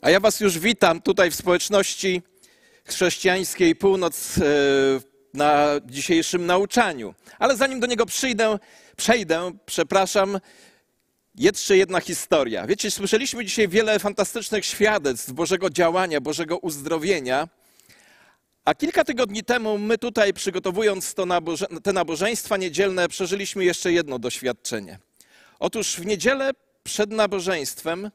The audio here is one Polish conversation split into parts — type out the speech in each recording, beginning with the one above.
A ja Was już witam tutaj w społeczności chrześcijańskiej Północ e, na dzisiejszym nauczaniu. Ale zanim do niego przyjdę, przejdę, przepraszam, jeszcze jedna historia. Wiecie, słyszeliśmy dzisiaj wiele fantastycznych świadectw Bożego działania, Bożego uzdrowienia. A kilka tygodni temu my tutaj, przygotowując to naboże, te nabożeństwa niedzielne, przeżyliśmy jeszcze jedno doświadczenie. Otóż w niedzielę przed nabożeństwem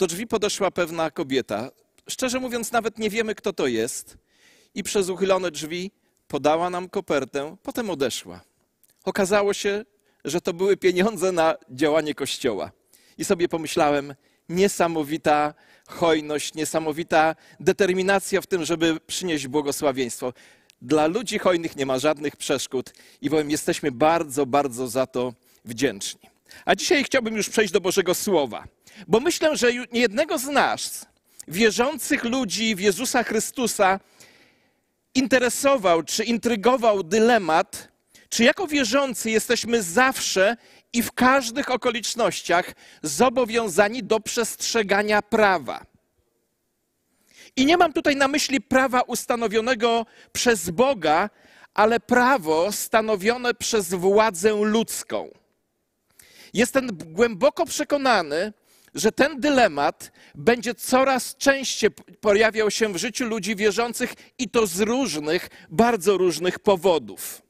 do drzwi podeszła pewna kobieta. Szczerze mówiąc, nawet nie wiemy, kto to jest. I przez uchylone drzwi podała nam kopertę, potem odeszła. Okazało się, że to były pieniądze na działanie kościoła. I sobie pomyślałem, niesamowita hojność, niesamowita determinacja w tym, żeby przynieść błogosławieństwo. Dla ludzi hojnych nie ma żadnych przeszkód i powiem, jesteśmy bardzo, bardzo za to wdzięczni. A dzisiaj chciałbym już przejść do Bożego Słowa, bo myślę, że niejednego z nas, wierzących ludzi w Jezusa Chrystusa, interesował czy intrygował dylemat, czy jako wierzący jesteśmy zawsze i w każdych okolicznościach zobowiązani do przestrzegania prawa. I nie mam tutaj na myśli prawa ustanowionego przez Boga, ale prawo stanowione przez władzę ludzką. Jestem głęboko przekonany, że ten dylemat będzie coraz częściej pojawiał się w życiu ludzi wierzących i to z różnych, bardzo różnych powodów.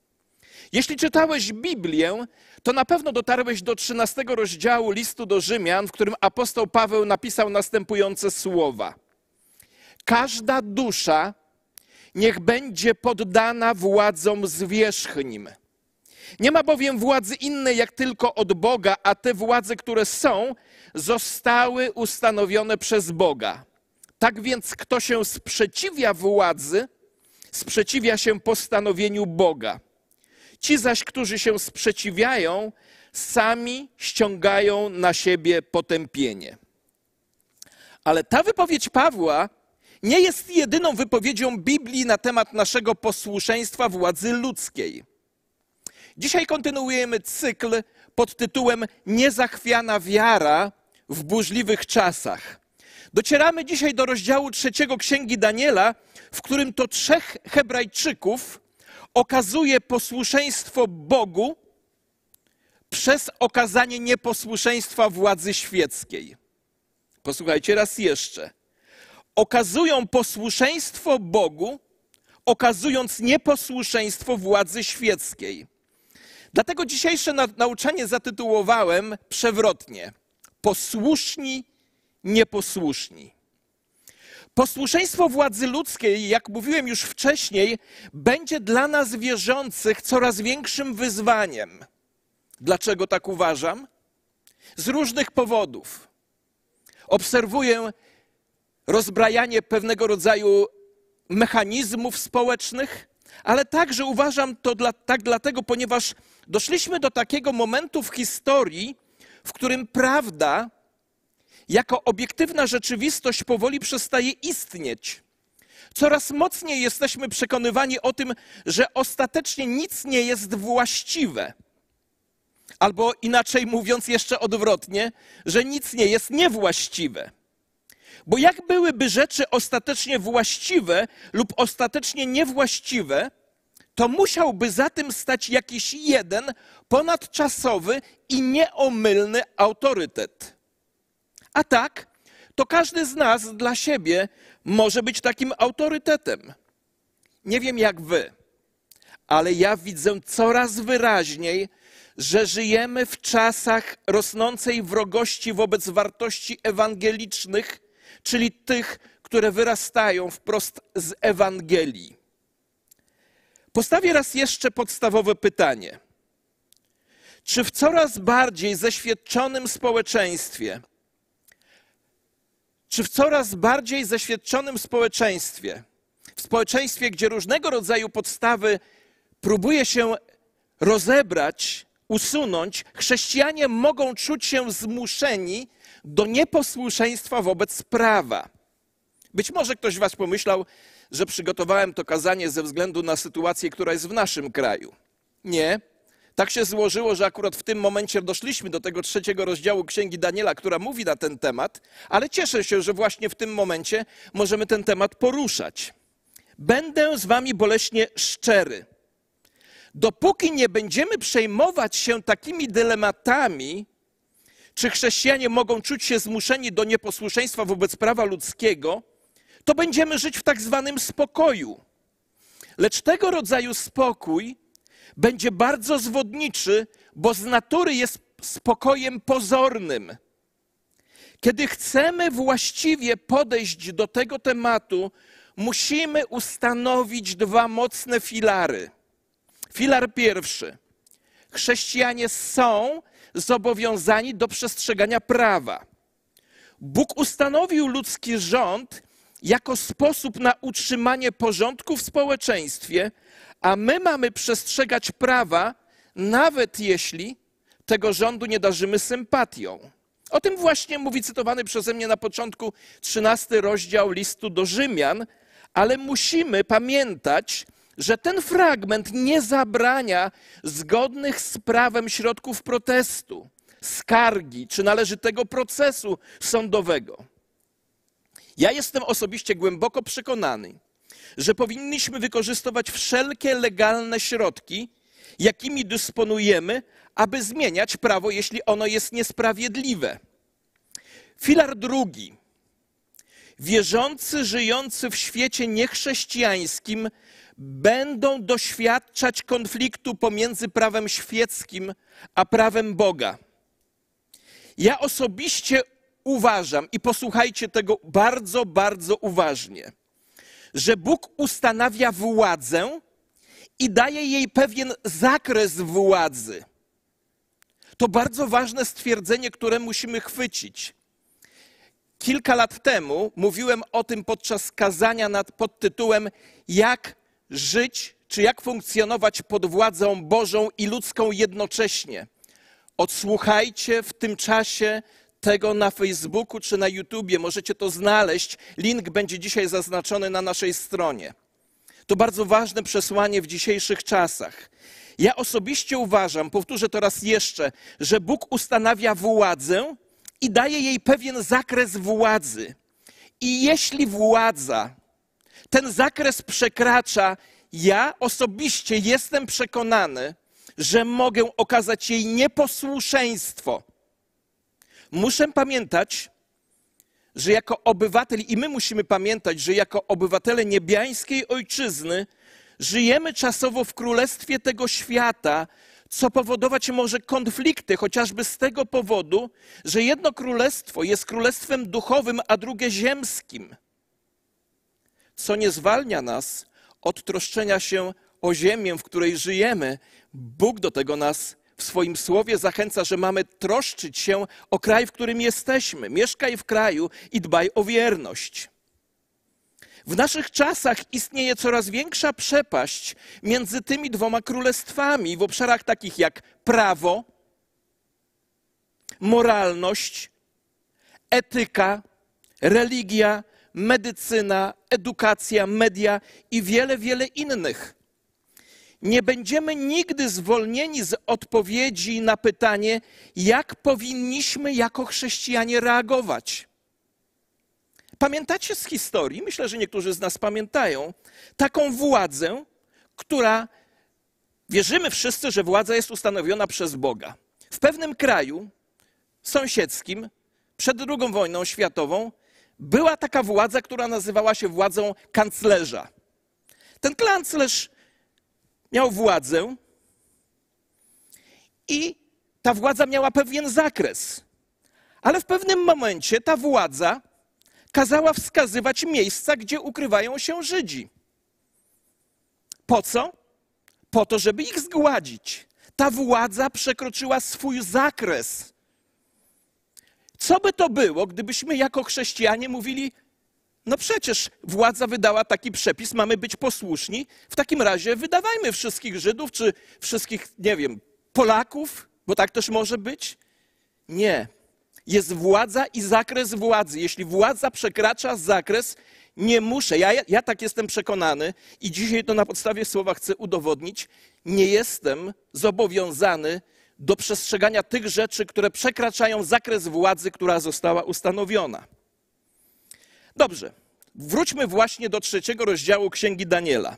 Jeśli czytałeś Biblię, to na pewno dotarłeś do 13 rozdziału listu do Rzymian, w którym apostoł Paweł napisał następujące słowa: Każda dusza niech będzie poddana władzom zwierzchnim. Nie ma bowiem władzy innej jak tylko od Boga, a te władze, które są, zostały ustanowione przez Boga. Tak więc, kto się sprzeciwia władzy, sprzeciwia się postanowieniu Boga. Ci zaś, którzy się sprzeciwiają, sami ściągają na siebie potępienie. Ale ta wypowiedź Pawła nie jest jedyną wypowiedzią Biblii na temat naszego posłuszeństwa władzy ludzkiej. Dzisiaj kontynuujemy cykl pod tytułem Niezachwiana wiara w burzliwych czasach. Docieramy dzisiaj do rozdziału trzeciego Księgi Daniela, w którym to trzech Hebrajczyków okazuje posłuszeństwo Bogu przez okazanie nieposłuszeństwa władzy świeckiej. Posłuchajcie raz jeszcze. Okazują posłuszeństwo Bogu, okazując nieposłuszeństwo władzy świeckiej. Dlatego dzisiejsze nauczanie zatytułowałem przewrotnie: Posłuszni, nieposłuszni. Posłuszeństwo władzy ludzkiej, jak mówiłem już wcześniej, będzie dla nas wierzących coraz większym wyzwaniem. Dlaczego tak uważam? Z różnych powodów. Obserwuję rozbrajanie pewnego rodzaju mechanizmów społecznych, ale także uważam to dla, tak dlatego, ponieważ doszliśmy do takiego momentu w historii, w którym prawda jako obiektywna rzeczywistość powoli przestaje istnieć. Coraz mocniej jesteśmy przekonywani o tym, że ostatecznie nic nie jest właściwe. Albo inaczej mówiąc, jeszcze odwrotnie, że nic nie jest niewłaściwe. Bo jak byłyby rzeczy ostatecznie właściwe lub ostatecznie niewłaściwe, to musiałby za tym stać jakiś jeden ponadczasowy i nieomylny autorytet. A tak, to każdy z nas dla siebie może być takim autorytetem. Nie wiem jak wy, ale ja widzę coraz wyraźniej, że żyjemy w czasach rosnącej wrogości wobec wartości ewangelicznych, czyli tych, które wyrastają wprost z Ewangelii. Postawię raz jeszcze podstawowe pytanie. Czy w coraz bardziej zeświadczonym społeczeństwie, czy w coraz bardziej zeświadczonym społeczeństwie, w społeczeństwie, gdzie różnego rodzaju podstawy próbuje się rozebrać, usunąć, chrześcijanie mogą czuć się zmuszeni do nieposłuszeństwa wobec prawa. Być może ktoś Was pomyślał, że przygotowałem to kazanie ze względu na sytuację, która jest w naszym kraju. Nie. Tak się złożyło, że akurat w tym momencie doszliśmy do tego trzeciego rozdziału Księgi Daniela, która mówi na ten temat, ale cieszę się, że właśnie w tym momencie możemy ten temat poruszać. Będę z wami boleśnie szczery. Dopóki nie będziemy przejmować się takimi dylematami, czy chrześcijanie mogą czuć się zmuszeni do nieposłuszeństwa wobec prawa ludzkiego, to będziemy żyć w tak zwanym spokoju. Lecz tego rodzaju spokój będzie bardzo zwodniczy, bo z natury jest spokojem pozornym. Kiedy chcemy właściwie podejść do tego tematu, musimy ustanowić dwa mocne filary. Filar pierwszy. Chrześcijanie są zobowiązani do przestrzegania prawa. Bóg ustanowił ludzki rząd jako sposób na utrzymanie porządku w społeczeństwie, a my mamy przestrzegać prawa, nawet jeśli tego rządu nie darzymy sympatią. O tym właśnie mówi cytowany przeze mnie na początku 13 rozdział listu do Rzymian, ale musimy pamiętać, że ten fragment nie zabrania zgodnych z prawem środków protestu, skargi czy należytego procesu sądowego. Ja jestem osobiście głęboko przekonany, że powinniśmy wykorzystywać wszelkie legalne środki, jakimi dysponujemy, aby zmieniać prawo, jeśli ono jest niesprawiedliwe. Filar drugi. Wierzący żyjący w świecie niechrześcijańskim będą doświadczać konfliktu pomiędzy prawem świeckim a prawem Boga. Ja osobiście uważam, i posłuchajcie tego bardzo, bardzo uważnie, że Bóg ustanawia władzę i daje jej pewien zakres władzy. To bardzo ważne stwierdzenie, które musimy chwycić. Kilka lat temu mówiłem o tym podczas kazania nad, pod tytułem Jak żyć, czy jak funkcjonować pod władzą Bożą i ludzką jednocześnie. Odsłuchajcie w tym czasie tego na Facebooku czy na YouTubie. Możecie to znaleźć. Link będzie dzisiaj zaznaczony na naszej stronie. To bardzo ważne przesłanie w dzisiejszych czasach. Ja osobiście uważam, powtórzę to raz jeszcze, że Bóg ustanawia władzę i daje jej pewien zakres władzy. I jeśli władza ten zakres przekracza, ja osobiście jestem przekonany, że mogę okazać jej nieposłuszeństwo. Muszę pamiętać, że jako obywatel, i my musimy pamiętać, że jako obywatele niebiańskiej ojczyzny żyjemy czasowo w królestwie tego świata, co powodować może konflikty, chociażby z tego powodu, że jedno królestwo jest królestwem duchowym, a drugie ziemskim. Co nie zwalnia nas od troszczenia się o ziemię, w której żyjemy. Bóg do tego nas w swoim słowie zachęca, że mamy troszczyć się o kraj, w którym jesteśmy. Mieszkaj w kraju i dbaj o wierność. W naszych czasach istnieje coraz większa przepaść między tymi dwoma królestwami w obszarach takich jak prawo, moralność, etyka, religia, medycyna, edukacja, media i wiele, wiele innych. Nie będziemy nigdy zwolnieni z odpowiedzi na pytanie, jak powinniśmy jako chrześcijanie reagować. Pamiętacie z historii, myślę, że niektórzy z nas pamiętają, taką władzę, która wierzymy wszyscy, że władza jest ustanowiona przez Boga. W pewnym kraju sąsiedzkim przed II wojną światową była taka władza, która nazywała się władzą kanclerza. Ten kanclerz miał władzę i ta władza miała pewien zakres. Ale w pewnym momencie ta władza kazała wskazywać miejsca, gdzie ukrywają się Żydzi. Po co? Po to, żeby ich zgładzić. Ta władza przekroczyła swój zakres. Co by to było, gdybyśmy jako chrześcijanie mówili, no przecież władza wydała taki przepis, mamy być posłuszni. W takim razie wydawajmy wszystkich Żydów, czy wszystkich, nie wiem, Polaków, bo tak też może być. Nie. Jest władza i zakres władzy. Jeśli władza przekracza zakres, nie muszę, ja, ja tak jestem przekonany i dzisiaj to na podstawie słowa chcę udowodnić, nie jestem zobowiązany do przestrzegania tych rzeczy, które przekraczają zakres władzy, która została ustanowiona. Dobrze, wróćmy właśnie do trzeciego rozdziału Księgi Daniela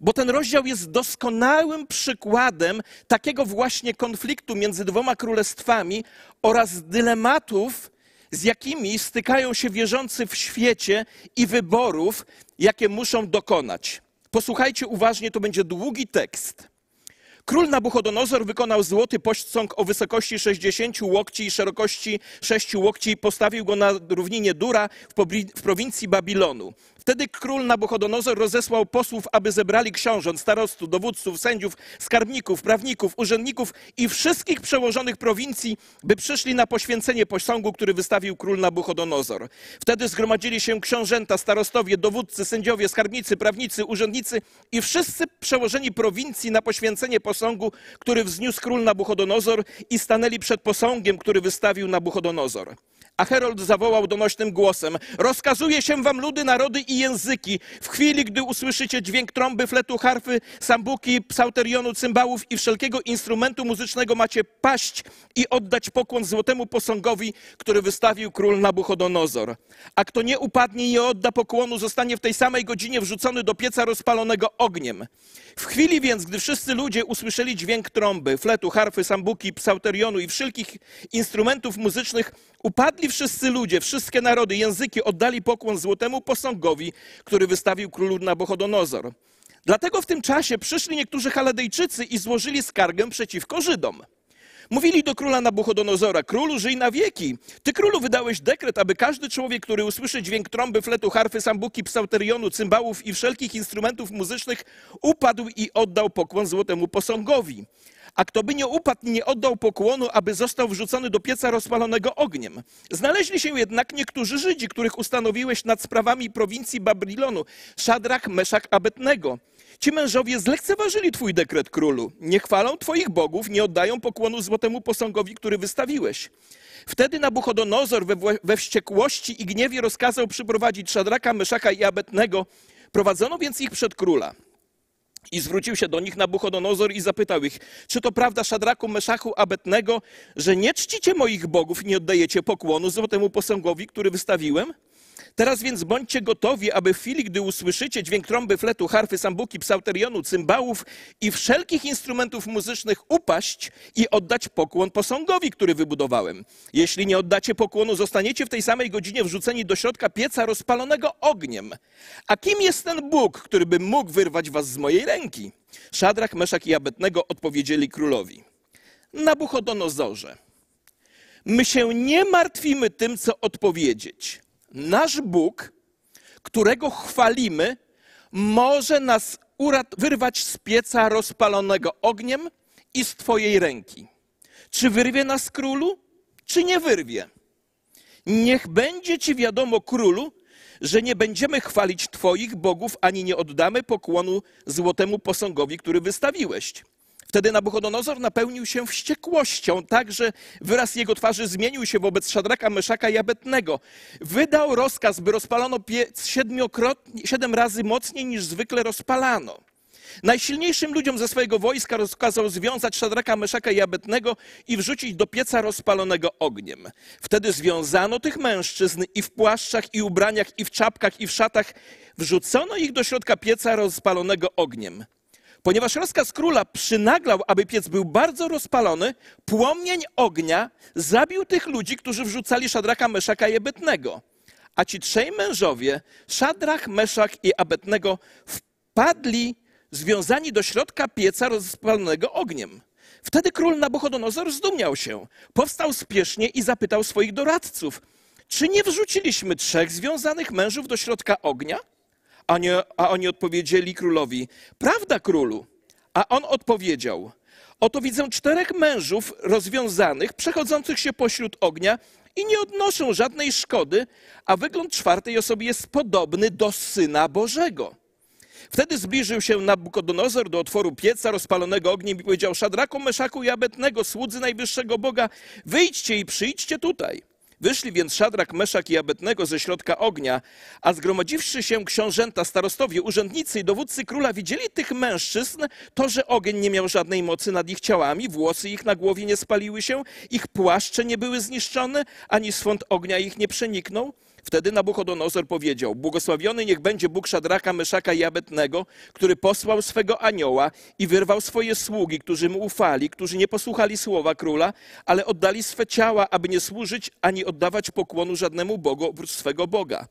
bo ten rozdział jest doskonałym przykładem takiego właśnie konfliktu między dwoma królestwami oraz dylematów, z jakimi stykają się wierzący w świecie i wyborów, jakie muszą dokonać. Posłuchajcie uważnie, to będzie długi tekst. Król Nabuchodonozor wykonał złoty posąg o wysokości 60 łokci i szerokości 6 łokci i postawił go na równinie Dura w prowincji Babilonu. Wtedy król Nabuchodonozor rozesłał posłów, aby zebrali książąt, starostów, dowódców, sędziów, skarbników, prawników, urzędników i wszystkich przełożonych prowincji, by przyszli na poświęcenie posągu, który wystawił król Nabuchodonozor. Wtedy zgromadzili się książęta, starostowie, dowódcy, sędziowie, skarbnicy, prawnicy, urzędnicy i wszyscy przełożeni prowincji na poświęcenie posągu, który wzniósł król Nabuchodonozor i stanęli przed posągiem, który wystawił Nabuchodonozor. A Herold zawołał donośnym głosem: Rozkazuje się wam ludy, narody i języki. W chwili, gdy usłyszycie dźwięk trąby, fletu, harfy, sambuki, psauterionu, cymbałów i wszelkiego instrumentu muzycznego, macie paść i oddać pokłon złotemu posągowi, który wystawił król Nabuchodonozor. A kto nie upadnie i nie odda pokłonu, zostanie w tej samej godzinie wrzucony do pieca rozpalonego ogniem. W chwili więc, gdy wszyscy ludzie usłyszeli dźwięk trąby, fletu, harfy, sambuki, psauterionu i wszelkich instrumentów muzycznych, upadli wszyscy ludzie, wszystkie narody, języki oddali pokłon złotemu posągowi, który wystawił król Nabuchodonozor. Dlatego w tym czasie przyszli niektórzy Haladejczycy i złożyli skargę przeciwko Żydom. Mówili do króla Nabuchodonozora, królu żyj na wieki. Ty królu wydałeś dekret, aby każdy człowiek, który usłyszy dźwięk trąby, fletu, harfy, sambuki, psauterionu, cymbałów i wszelkich instrumentów muzycznych, upadł i oddał pokłon złotemu posągowi. A kto by nie upadł nie oddał pokłonu, aby został wrzucony do pieca rozpalonego ogniem. Znaleźli się jednak niektórzy Żydzi, których ustanowiłeś nad sprawami prowincji Babylonu, Szadrach, Meszak, Abetnego. Ci mężowie zlekceważyli twój dekret, królu. Nie chwalą twoich bogów, nie oddają pokłonu złotemu posągowi, który wystawiłeś. Wtedy Nabuchodonozor we, we wściekłości i gniewie rozkazał przyprowadzić Szadraka, Meszaka i Abetnego. Prowadzono więc ich przed króla. I zwrócił się do nich Nabuchodonozor i zapytał ich, czy to prawda Szadraku, Meszachu, Abetnego, że nie czcicie moich bogów i nie oddajecie pokłonu złotemu posągowi, który wystawiłem? Teraz więc bądźcie gotowi, aby w chwili, gdy usłyszycie dźwięk trąby, fletu, harfy, sambuki, psauterionu, cymbałów i wszelkich instrumentów muzycznych upaść i oddać pokłon posągowi, który wybudowałem. Jeśli nie oddacie pokłonu, zostaniecie w tej samej godzinie wrzuceni do środka pieca rozpalonego ogniem. A kim jest ten Bóg, który by mógł wyrwać was z mojej ręki? Szadrach, Meszak i Abetnego odpowiedzieli królowi. Nabuchodonozorze, my się nie martwimy tym, co odpowiedzieć nasz Bóg, którego chwalimy, może nas wyrwać z pieca rozpalonego ogniem i z Twojej ręki. Czy wyrwie nas królu, czy nie wyrwie? Niech będzie Ci wiadomo, królu, że nie będziemy chwalić Twoich bogów, ani nie oddamy pokłonu złotemu posągowi, który wystawiłeś. Wtedy Nabuchodonozor napełnił się wściekłością, tak że wyraz jego twarzy zmienił się wobec Szadraka, Meszaka i Abetnego. Wydał rozkaz, by rozpalono piec siedem razy mocniej niż zwykle rozpalano. Najsilniejszym ludziom ze swojego wojska rozkazał związać Szadraka, Meszaka i Abetnego i wrzucić do pieca rozpalonego ogniem. Wtedy związano tych mężczyzn i w płaszczach, i ubraniach, i w czapkach, i w szatach. Wrzucono ich do środka pieca rozpalonego ogniem. Ponieważ rozkaz króla przynaglał, aby piec był bardzo rozpalony, płomień ognia zabił tych ludzi, którzy wrzucali Szadraka, Meszaka i Abetnego. A ci trzej mężowie, Szadrach, Meszak i Abetnego, wpadli związani do środka pieca rozpalonego ogniem. Wtedy król Nabuchodonozor zdumiał się. Powstał spiesznie i zapytał swoich doradców, czy nie wrzuciliśmy trzech związanych mężów do środka ognia? A, a oni odpowiedzieli królowi: Prawda, królu? A on odpowiedział: Oto widzę czterech mężów rozwiązanych, przechodzących się pośród ognia i nie odnoszą żadnej szkody, a wygląd czwartej osoby jest podobny do syna Bożego. Wtedy zbliżył się Nabukodonozor do otworu pieca rozpalonego ogniem i powiedział Szadraku, Meszaku i Abednego, słudzy najwyższego Boga, wyjdźcie i przyjdźcie tutaj. Wyszli więc Szadrak, Meszak i Abednego ze środka ognia, a zgromadziwszy się książęta, starostowie, urzędnicy i dowódcy króla widzieli tych mężczyzn, to, że ogień nie miał żadnej mocy nad ich ciałami, włosy ich na głowie nie spaliły się, ich płaszcze nie były zniszczone, ani swąd ognia ich nie przeniknął. Wtedy Nabuchodonozor powiedział, błogosławiony niech będzie Bóg Szadraka, Meszaka i Abednego, który posłał swego anioła i wyrwał swoje sługi, którzy mu ufali, którzy nie posłuchali słowa króla, ale oddali swe ciała, aby nie służyć ani oddawać pokłonu żadnemu Bogu oprócz swego Boga.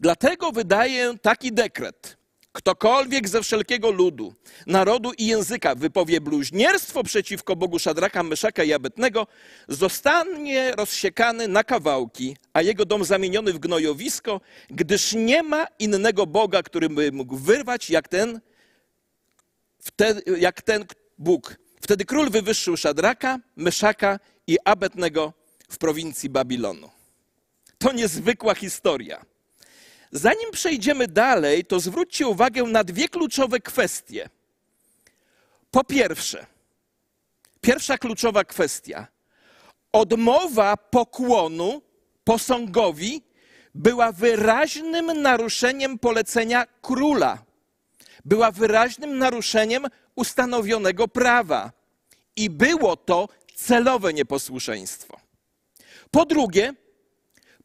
Dlatego wydaję taki dekret. Ktokolwiek ze wszelkiego ludu, narodu i języka wypowie bluźnierstwo przeciwko Bogu Szadraka, Myszaka i Abednego, zostanie rozsiekany na kawałki, a jego dom zamieniony w gnojowisko, gdyż nie ma innego Boga, który by mógł wyrwać jak ten, jak ten Bóg. Wtedy król wywyższył Szadraka, Myszaka i Abednego w prowincji Babilonu. To niezwykła historia. Zanim przejdziemy dalej, to zwróćcie uwagę na dwie kluczowe kwestie. Po pierwsze, pierwsza kluczowa kwestia. Odmowa pokłonu posągowi była wyraźnym naruszeniem polecenia króla. Była wyraźnym naruszeniem ustanowionego prawa. I było to celowe nieposłuszeństwo. Po drugie,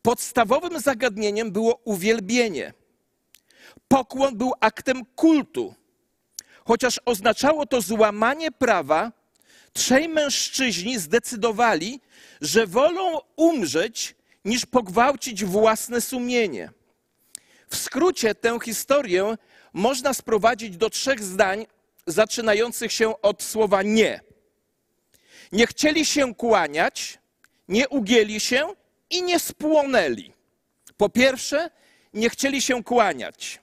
podstawowym zagadnieniem było uwielbienie. Pokłon był aktem kultu. Chociaż oznaczało to złamanie prawa, trzej mężczyźni zdecydowali, że wolą umrzeć, niż pogwałcić własne sumienie. W skrócie tę historię można sprowadzić do trzech zdań, zaczynających się od słowa nie. Nie chcieli się kłaniać, nie ugięli się i nie spłonęli. Po pierwsze, nie chcieli się kłaniać.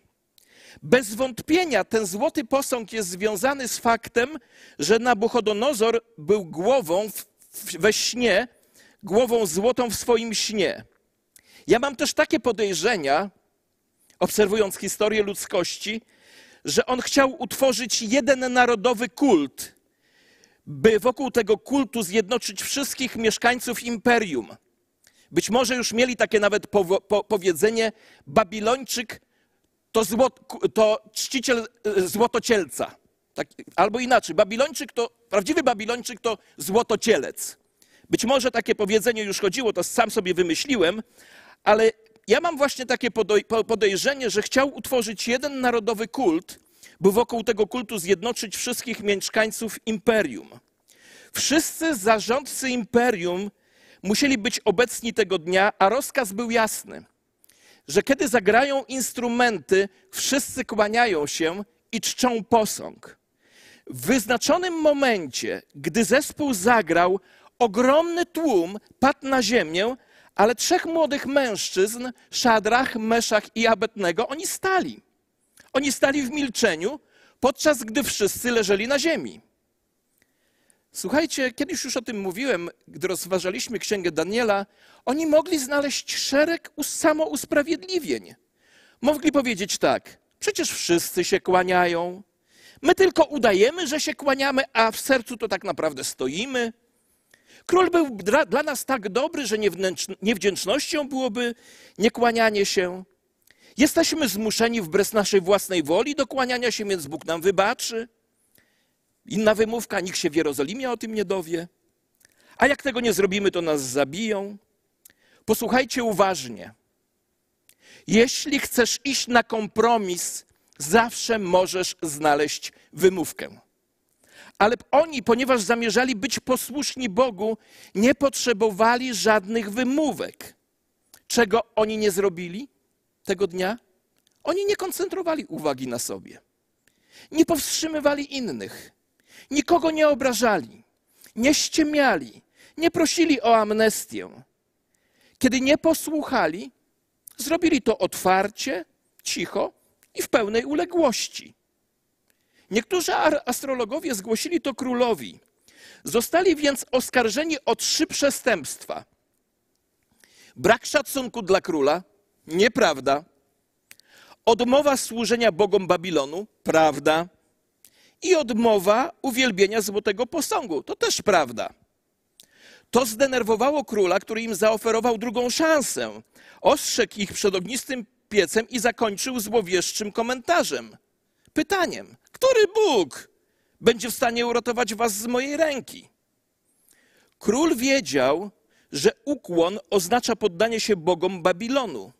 Bez wątpienia ten złoty posąg jest związany z faktem, że Nabuchodonozor był głową we śnie, głową złotą w swoim śnie. Ja mam też takie podejrzenia, obserwując historię ludzkości, że on chciał utworzyć jeden narodowy kult, by wokół tego kultu zjednoczyć wszystkich mieszkańców imperium. Być może już mieli takie nawet po, powiedzenie: Babilończyk to, złot, to czciciel e, złotocielca. Tak, albo inaczej, Babilończyk to, prawdziwy Babilończyk to złotocielec. Być może takie powiedzenie już chodziło, to sam sobie wymyśliłem, ale ja mam właśnie takie podejrzenie, że chciał utworzyć jeden narodowy kult, by wokół tego kultu zjednoczyć wszystkich mieszkańców imperium. Wszyscy zarządcy imperium musieli być obecni tego dnia, a rozkaz był jasny, że kiedy zagrają instrumenty, wszyscy kłaniają się i czczą posąg. W wyznaczonym momencie, gdy zespół zagrał, ogromny tłum padł na ziemię, ale trzech młodych mężczyzn, Szadrach, Meszach i Abednego, oni stali. Oni stali w milczeniu, podczas gdy wszyscy leżeli na ziemi. Słuchajcie, kiedyś już o tym mówiłem, gdy rozważaliśmy księgę Daniela, oni mogli znaleźć szereg samousprawiedliwień. Mogli powiedzieć tak: przecież wszyscy się kłaniają. My tylko udajemy, że się kłaniamy, a w sercu to tak naprawdę stoimy. Król był dla, dla nas tak dobry, że niewdzięcznością byłoby niekłanianie się. Jesteśmy zmuszeni wbrew naszej własnej woli do kłaniania się, więc Bóg nam wybaczy. Inna wymówka, nikt się w Jerozolimie o tym nie dowie. A jak tego nie zrobimy, to nas zabiją. Posłuchajcie uważnie. Jeśli chcesz iść na kompromis, zawsze możesz znaleźć wymówkę. Ale oni, ponieważ zamierzali być posłuszni Bogu, nie potrzebowali żadnych wymówek. Czego oni nie zrobili tego dnia? Oni nie koncentrowali uwagi na sobie. Nie powstrzymywali innych. Nikogo nie obrażali, nie ściemiali, nie prosili o amnestię. Kiedy nie posłuchali, zrobili to otwarcie, cicho i w pełnej uległości. Niektórzy astrologowie zgłosili to królowi. Zostali więc oskarżeni o trzy przestępstwa: brak szacunku dla króla, nieprawda, Odmowa służenia bogom Babilonu, prawda. I odmowa uwielbienia złotego posągu, to też prawda. To zdenerwowało króla, który im zaoferował drugą szansę. Ostrzegł ich przed ognistym piecem i zakończył złowieszczym komentarzem. Pytaniem: Który Bóg będzie w stanie uratować was z mojej ręki? Król wiedział, że ukłon oznacza poddanie się bogom Babilonu.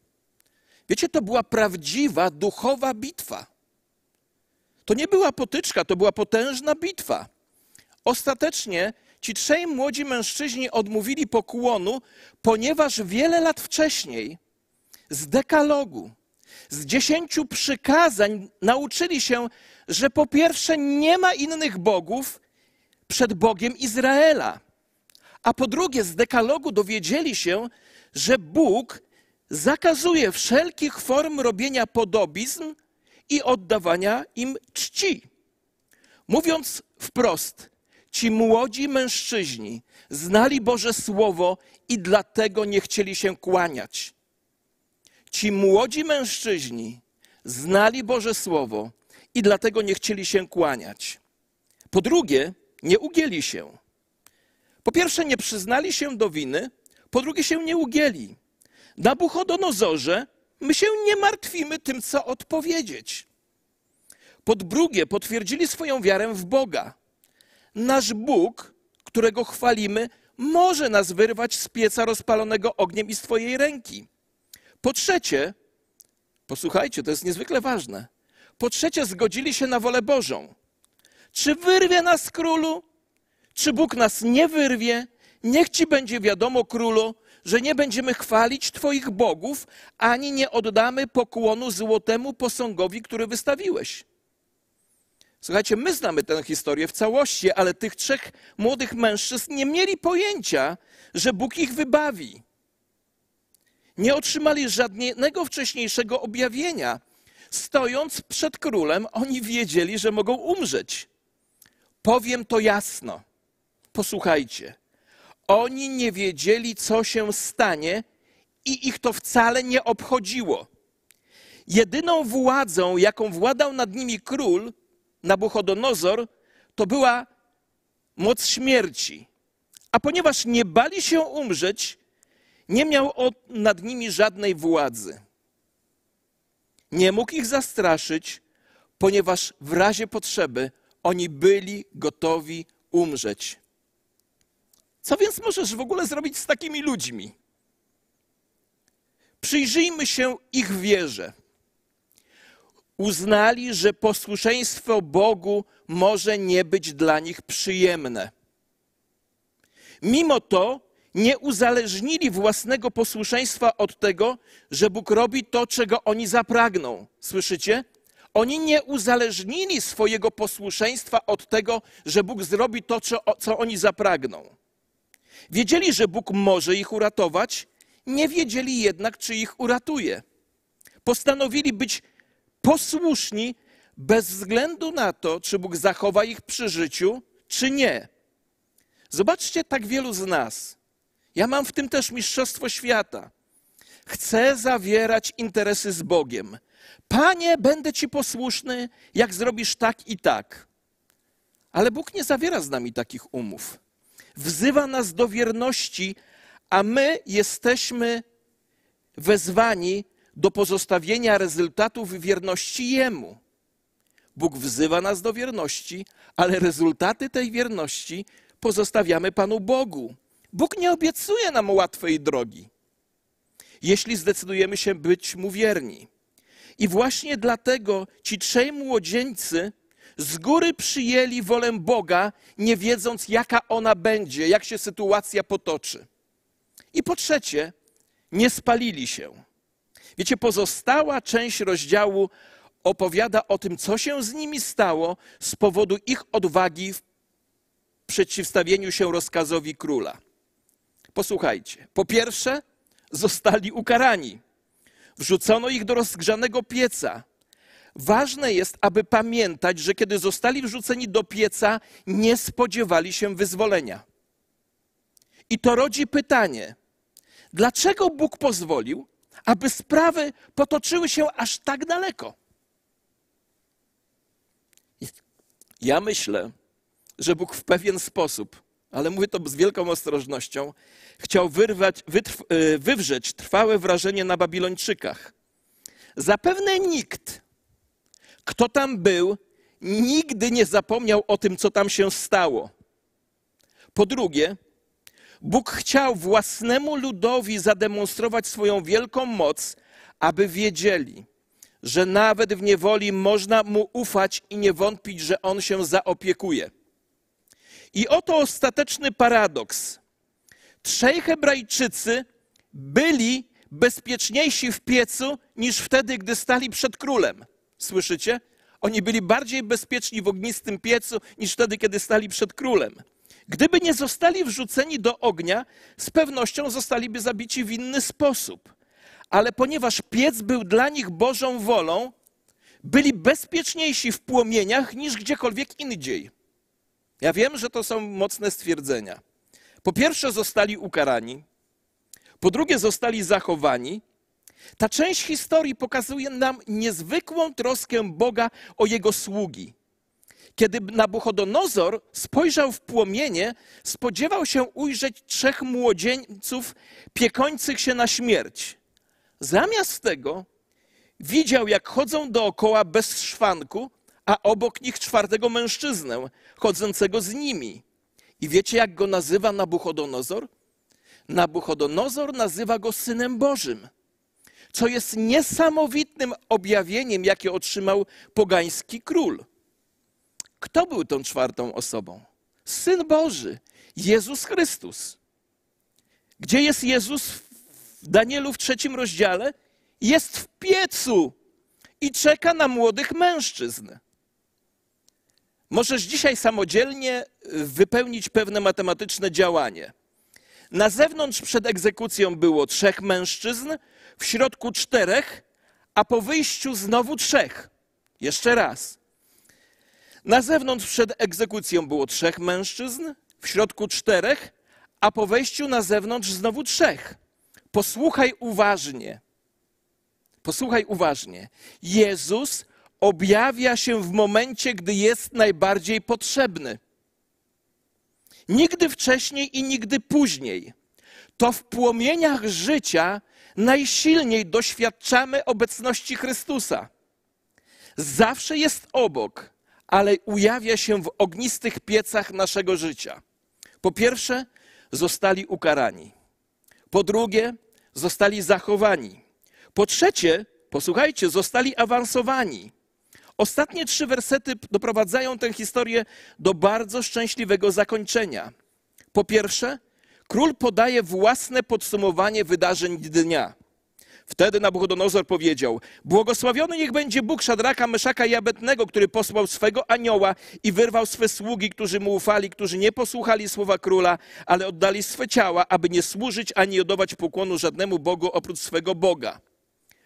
Wiecie, to była prawdziwa duchowa bitwa. To nie była potyczka, to była potężna bitwa. Ostatecznie ci trzej młodzi mężczyźni odmówili pokłonu, ponieważ wiele lat wcześniej z dekalogu, z dziesięciu przykazań nauczyli się, że po pierwsze nie ma innych bogów przed Bogiem Izraela. A po drugie, z dekalogu dowiedzieli się, że Bóg zakazuje wszelkich form robienia podobizn i oddawania im czci. Mówiąc wprost, ci młodzi mężczyźni znali Boże Słowo i dlatego nie chcieli się kłaniać. Ci młodzi mężczyźni znali Boże Słowo i dlatego nie chcieli się kłaniać. Po drugie, nie ugięli się. Po pierwsze, nie przyznali się do winy, po drugie, się nie ugięli. Nabuchodonozorze, my się nie martwimy tym, co odpowiedzieć. Po drugie, potwierdzili swoją wiarę w Boga. Nasz Bóg, którego chwalimy, może nas wyrwać z pieca rozpalonego ogniem i z Twojej ręki. Po trzecie, posłuchajcie, to jest niezwykle ważne. Po trzecie, zgodzili się na wolę Bożą. Czy wyrwie nas królu? Czy Bóg nas nie wyrwie? Niech ci będzie wiadomo, królu, że nie będziemy chwalić Twoich bogów, ani nie oddamy pokłonu złotemu posągowi, który wystawiłeś. Słuchajcie, my znamy tę historię w całości, ale tych trzech młodych mężczyzn nie mieli pojęcia, że Bóg ich wybawi. Nie otrzymali żadnego wcześniejszego objawienia. Stojąc przed królem, oni wiedzieli, że mogą umrzeć. Powiem to jasno. Posłuchajcie. Oni nie wiedzieli, co się stanie, i ich to wcale nie obchodziło. Jedyną władzą, jaką władał nad nimi król, Nabuchodonozor, to była moc śmierci. A ponieważ nie bali się umrzeć, nie miał nad nimi żadnej władzy. Nie mógł ich zastraszyć, ponieważ w razie potrzeby oni byli gotowi umrzeć. Co więc możesz w ogóle zrobić z takimi ludźmi? Przyjrzyjmy się ich wierze. Uznali, że posłuszeństwo Bogu może nie być dla nich przyjemne. Mimo to nie uzależnili własnego posłuszeństwa od tego, że Bóg robi to, czego oni zapragną. Słyszycie? Oni nie uzależnili swojego posłuszeństwa od tego, że Bóg zrobi to, co oni zapragną. Wiedzieli, że Bóg może ich uratować, nie wiedzieli jednak, czy ich uratuje. Postanowili być posłuszni bez względu na to, czy Bóg zachowa ich przy życiu, czy nie. Zobaczcie, tak wielu z nas. Ja mam w tym też mistrzostwo świata. Chcę zawierać interesy z Bogiem. Panie, będę Ci posłuszny, jak zrobisz tak i tak. Ale Bóg nie zawiera z nami takich umów wzywa nas do wierności, a my jesteśmy wezwani do pozostawienia rezultatów wierności Jemu. Bóg wzywa nas do wierności, ale rezultaty tej wierności pozostawiamy Panu Bogu. Bóg nie obiecuje nam łatwej drogi, jeśli zdecydujemy się być Mu wierni. I właśnie dlatego ci trzej młodzieńcy z góry przyjęli wolę Boga, nie wiedząc, jaka ona będzie, jak się sytuacja potoczy. I po trzecie, nie spalili się. Wiecie, pozostała część rozdziału opowiada o tym, co się z nimi stało z powodu ich odwagi w przeciwstawieniu się rozkazowi króla. Posłuchajcie. Po pierwsze, zostali ukarani. Wrzucono ich do rozgrzanego pieca Ważne jest, aby pamiętać, że kiedy zostali wrzuceni do pieca, nie spodziewali się wyzwolenia. I to rodzi pytanie, dlaczego Bóg pozwolił, aby sprawy potoczyły się aż tak daleko. Ja myślę, że Bóg w pewien sposób, ale mówię to z wielką ostrożnością, chciał wyrwać, wytrw, y, wywrzeć trwałe wrażenie na Babilończykach. Zapewne nikt, kto tam był, nigdy nie zapomniał o tym, co tam się stało. Po drugie, Bóg chciał własnemu ludowi zademonstrować swoją wielką moc, aby wiedzieli, że nawet w niewoli można mu ufać i nie wątpić, że on się zaopiekuje. I oto ostateczny paradoks. Trzej Hebrajczycy byli bezpieczniejsi w piecu niż wtedy, gdy stali przed królem. Słyszycie? Oni byli bardziej bezpieczni w ognistym piecu niż wtedy, kiedy stali przed królem. Gdyby nie zostali wrzuceni do ognia, z pewnością zostaliby zabici w inny sposób. Ale ponieważ piec był dla nich Bożą wolą, byli bezpieczniejsi w płomieniach niż gdziekolwiek indziej. Ja wiem, że to są mocne stwierdzenia. Po pierwsze, zostali ukarani. Po drugie, zostali zachowani. Ta część historii pokazuje nam niezwykłą troskę Boga o jego sługi. Kiedy Nabuchodonozor spojrzał w płomienie, spodziewał się ujrzeć trzech młodzieńców piekących się na śmierć. Zamiast tego widział, jak chodzą dookoła bez szwanku, a obok nich czwartego mężczyznę, chodzącego z nimi. I wiecie, jak go nazywa Nabuchodonozor? Nabuchodonozor nazywa go synem Bożym, co jest niesamowitym objawieniem, jakie otrzymał pogański król. Kto był tą czwartą osobą? Syn Boży, Jezus Chrystus. Gdzie jest Jezus w Danielu w trzecim rozdziale? Jest w piecu i czeka na młodych mężczyzn. Możesz dzisiaj samodzielnie wypełnić pewne matematyczne działanie. Na zewnątrz przed egzekucją było trzech mężczyzn, w środku czterech, a po wyjściu znowu trzech. Jeszcze raz. Na zewnątrz przed egzekucją było trzech mężczyzn, w środku czterech, a po wejściu na zewnątrz znowu trzech. Posłuchaj uważnie. Posłuchaj uważnie. Jezus objawia się w momencie, gdy jest najbardziej potrzebny. Nigdy wcześniej i nigdy później. To w płomieniach życia najsilniej doświadczamy obecności Chrystusa. Zawsze jest obok, ale ujawia się w ognistych piecach naszego życia. Po pierwsze, zostali ukarani. Po drugie, zostali zachowani. Po trzecie, posłuchajcie, zostali awansowani. Ostatnie trzy wersety doprowadzają tę historię do bardzo szczęśliwego zakończenia. Po pierwsze, król podaje własne podsumowanie wydarzeń dnia. Wtedy Nabuchodonozor powiedział: Błogosławiony niech będzie Bóg Szadraka, Meszaka i który posłał swego anioła i wyrwał swe sługi, którzy mu ufali, którzy nie posłuchali słowa króla, ale oddali swe ciała, aby nie służyć ani oddawać pokłonu żadnemu Bogu oprócz swego Boga.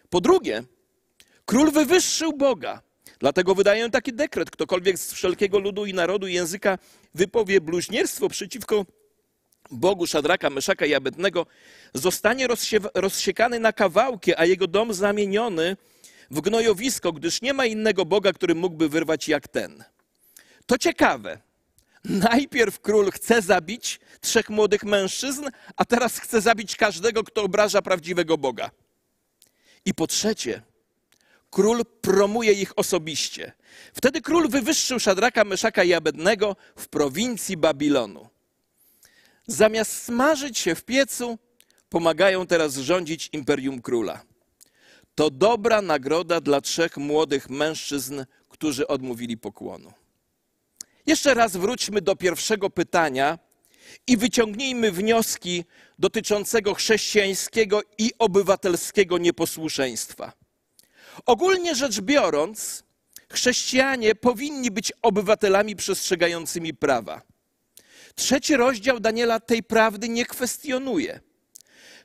Po drugie, król wywyższył Boga. Dlatego wydaję taki dekret: ktokolwiek z wszelkiego ludu i narodu i języka wypowie bluźnierstwo przeciwko Bogu Szadraka, Meszaka i Abednego, zostanie rozsiekany na kawałki, a jego dom zamieniony w gnojowisko, gdyż nie ma innego Boga, który mógłby wyrwać jak ten. To ciekawe. Najpierw król chce zabić trzech młodych mężczyzn, a teraz chce zabić każdego, kto obraża prawdziwego Boga. I po trzecie, król promuje ich osobiście. Wtedy król wywyższył Szadraka, Meszaka i Abednego w prowincji Babilonu. Zamiast smażyć się w piecu, pomagają teraz rządzić imperium króla. To dobra nagroda dla trzech młodych mężczyzn, którzy odmówili pokłonu. Jeszcze raz wróćmy do pierwszego pytania i wyciągnijmy wnioski dotyczącego chrześcijańskiego i obywatelskiego nieposłuszeństwa. Ogólnie rzecz biorąc, chrześcijanie powinni być obywatelami przestrzegającymi prawa. Trzeci rozdział Daniela tej prawdy nie kwestionuje.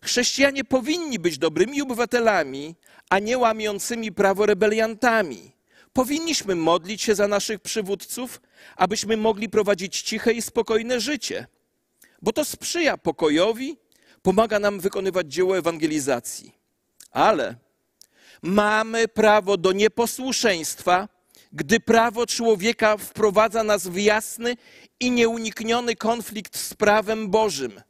Chrześcijanie powinni być dobrymi obywatelami, a nie łamiącymi prawo rebeliantami. Powinniśmy modlić się za naszych przywódców, abyśmy mogli prowadzić ciche i spokojne życie, bo to sprzyja pokojowi, pomaga nam wykonywać dzieło ewangelizacji. Ale mamy prawo do nieposłuszeństwa, gdy prawo człowieka wprowadza nas w jasny i nieunikniony konflikt z prawem Bożym.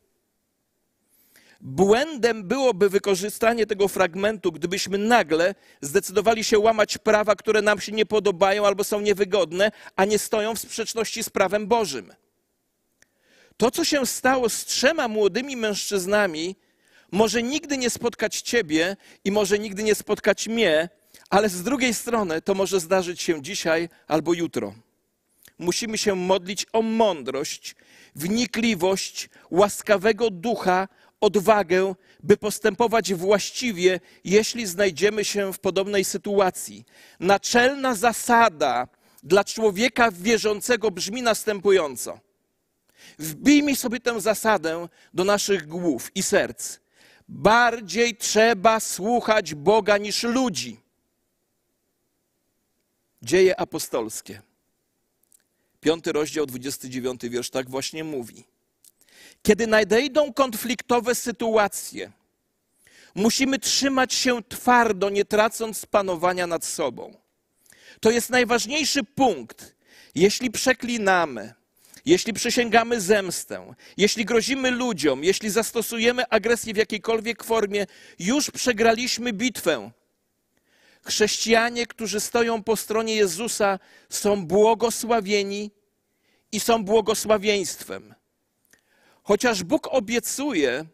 Błędem byłoby wykorzystanie tego fragmentu, gdybyśmy nagle zdecydowali się łamać prawa, które nam się nie podobają albo są niewygodne, a nie stoją w sprzeczności z prawem Bożym. To, co się stało z trzema młodymi mężczyznami, może nigdy nie spotkać ciebie i może nigdy nie spotkać mnie, ale z drugiej strony to może zdarzyć się dzisiaj albo jutro. Musimy się modlić o mądrość, wnikliwość, łaskawego ducha, odwagę, by postępować właściwie, jeśli znajdziemy się w podobnej sytuacji. Naczelna zasada dla człowieka wierzącego brzmi następująco. Wbijmy sobie tę zasadę do naszych głów i serc. Bardziej trzeba słuchać Boga niż ludzi. Dzieje apostolskie. Piąty rozdział, 29 wiersz tak właśnie mówi. Kiedy nadejdą konfliktowe sytuacje, musimy trzymać się twardo, nie tracąc panowania nad sobą. To jest najważniejszy punkt. Jeśli przeklinamy, jeśli przysięgamy zemstę, jeśli grozimy ludziom, jeśli zastosujemy agresję w jakiejkolwiek formie, już przegraliśmy bitwę. Chrześcijanie, którzy stoją po stronie Jezusa, są błogosławieni i są błogosławieństwem. Chociaż Bóg obiecuje,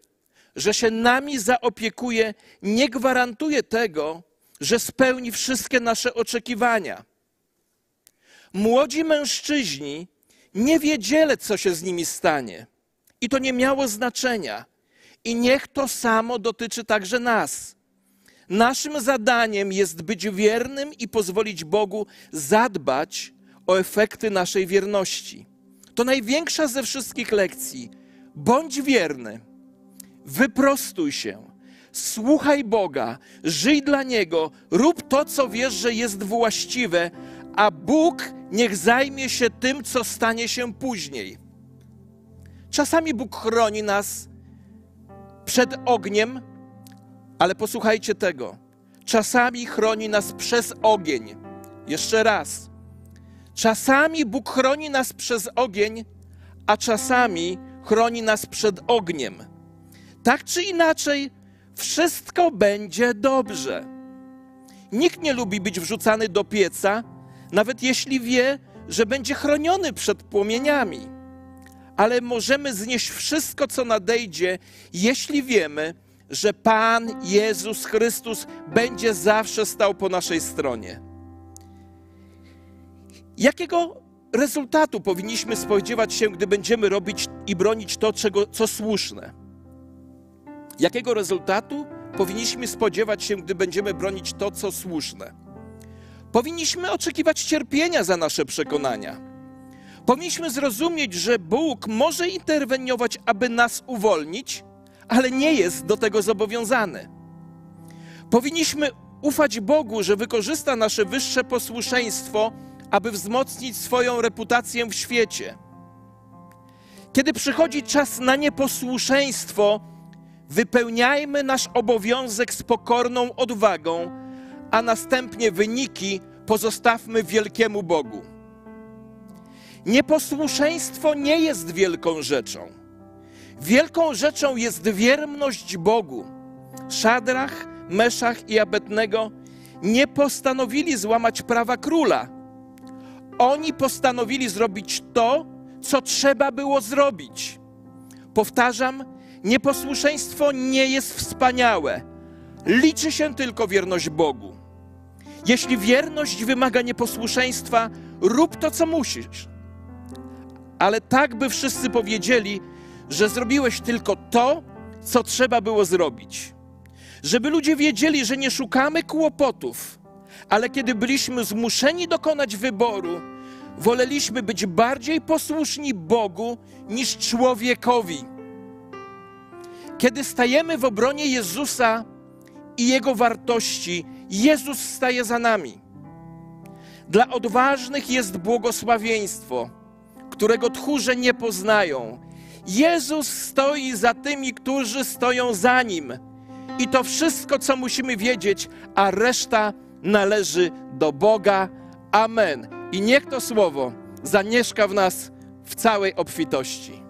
że się nami zaopiekuje, nie gwarantuje tego, że spełni wszystkie nasze oczekiwania. Młodzi mężczyźni nie wiedzieli, co się z nimi stanie. I to nie miało znaczenia. I niech to samo dotyczy także nas. Naszym zadaniem jest być wiernym i pozwolić Bogu zadbać o efekty naszej wierności. To największa ze wszystkich lekcji. Bądź wierny, wyprostuj się, słuchaj Boga, żyj dla Niego, rób to, co wiesz, że jest właściwe, a Bóg niech zajmie się tym, co stanie się później. Czasami Bóg chroni nas przed ogniem, ale posłuchajcie tego. Czasami chroni nas przez ogień. Jeszcze raz. Czasami Bóg chroni nas przez ogień, a czasami chroni nas przed ogniem. Tak czy inaczej, wszystko będzie dobrze. Nikt nie lubi być wrzucany do pieca, nawet jeśli wie, że będzie chroniony przed płomieniami. Ale możemy znieść wszystko, co nadejdzie, jeśli wiemy, że Pan Jezus Chrystus będzie zawsze stał po naszej stronie. Jakiego rezultatu powinniśmy spodziewać się, gdy będziemy robić i bronić to, czego, co słuszne? Jakiego rezultatu powinniśmy spodziewać się, gdy będziemy bronić to, co słuszne? Powinniśmy oczekiwać cierpienia za nasze przekonania. Powinniśmy zrozumieć, że Bóg może interweniować, aby nas uwolnić, ale nie jest do tego zobowiązany. Powinniśmy ufać Bogu, że wykorzysta nasze wyższe posłuszeństwo, aby wzmocnić swoją reputację w świecie. Kiedy przychodzi czas na nieposłuszeństwo, wypełniajmy nasz obowiązek z pokorną odwagą, a następnie wyniki pozostawmy wielkiemu Bogu. Nieposłuszeństwo nie jest wielką rzeczą. Wielką rzeczą jest wierność Bogu. Szadrach, Meszach i Abednego nie postanowili złamać prawa króla. Oni postanowili zrobić to, co trzeba było zrobić. Powtarzam, nieposłuszeństwo nie jest wspaniałe. Liczy się tylko wierność Bogu. Jeśli wierność wymaga nieposłuszeństwa, rób to, co musisz. Ale tak, by wszyscy powiedzieli, że zrobiłeś tylko to, co trzeba było zrobić. Żeby ludzie wiedzieli, że nie szukamy kłopotów, ale kiedy byliśmy zmuszeni dokonać wyboru, woleliśmy być bardziej posłuszni Bogu niż człowiekowi. Kiedy stajemy w obronie Jezusa i Jego wartości, Jezus staje za nami. Dla odważnych jest błogosławieństwo, którego tchórze nie poznają. Jezus stoi za tymi, którzy stoją za Nim. I to wszystko, co musimy wiedzieć, a reszta należy do Boga. Amen. I niech to słowo zamieszka w nas w całej obfitości.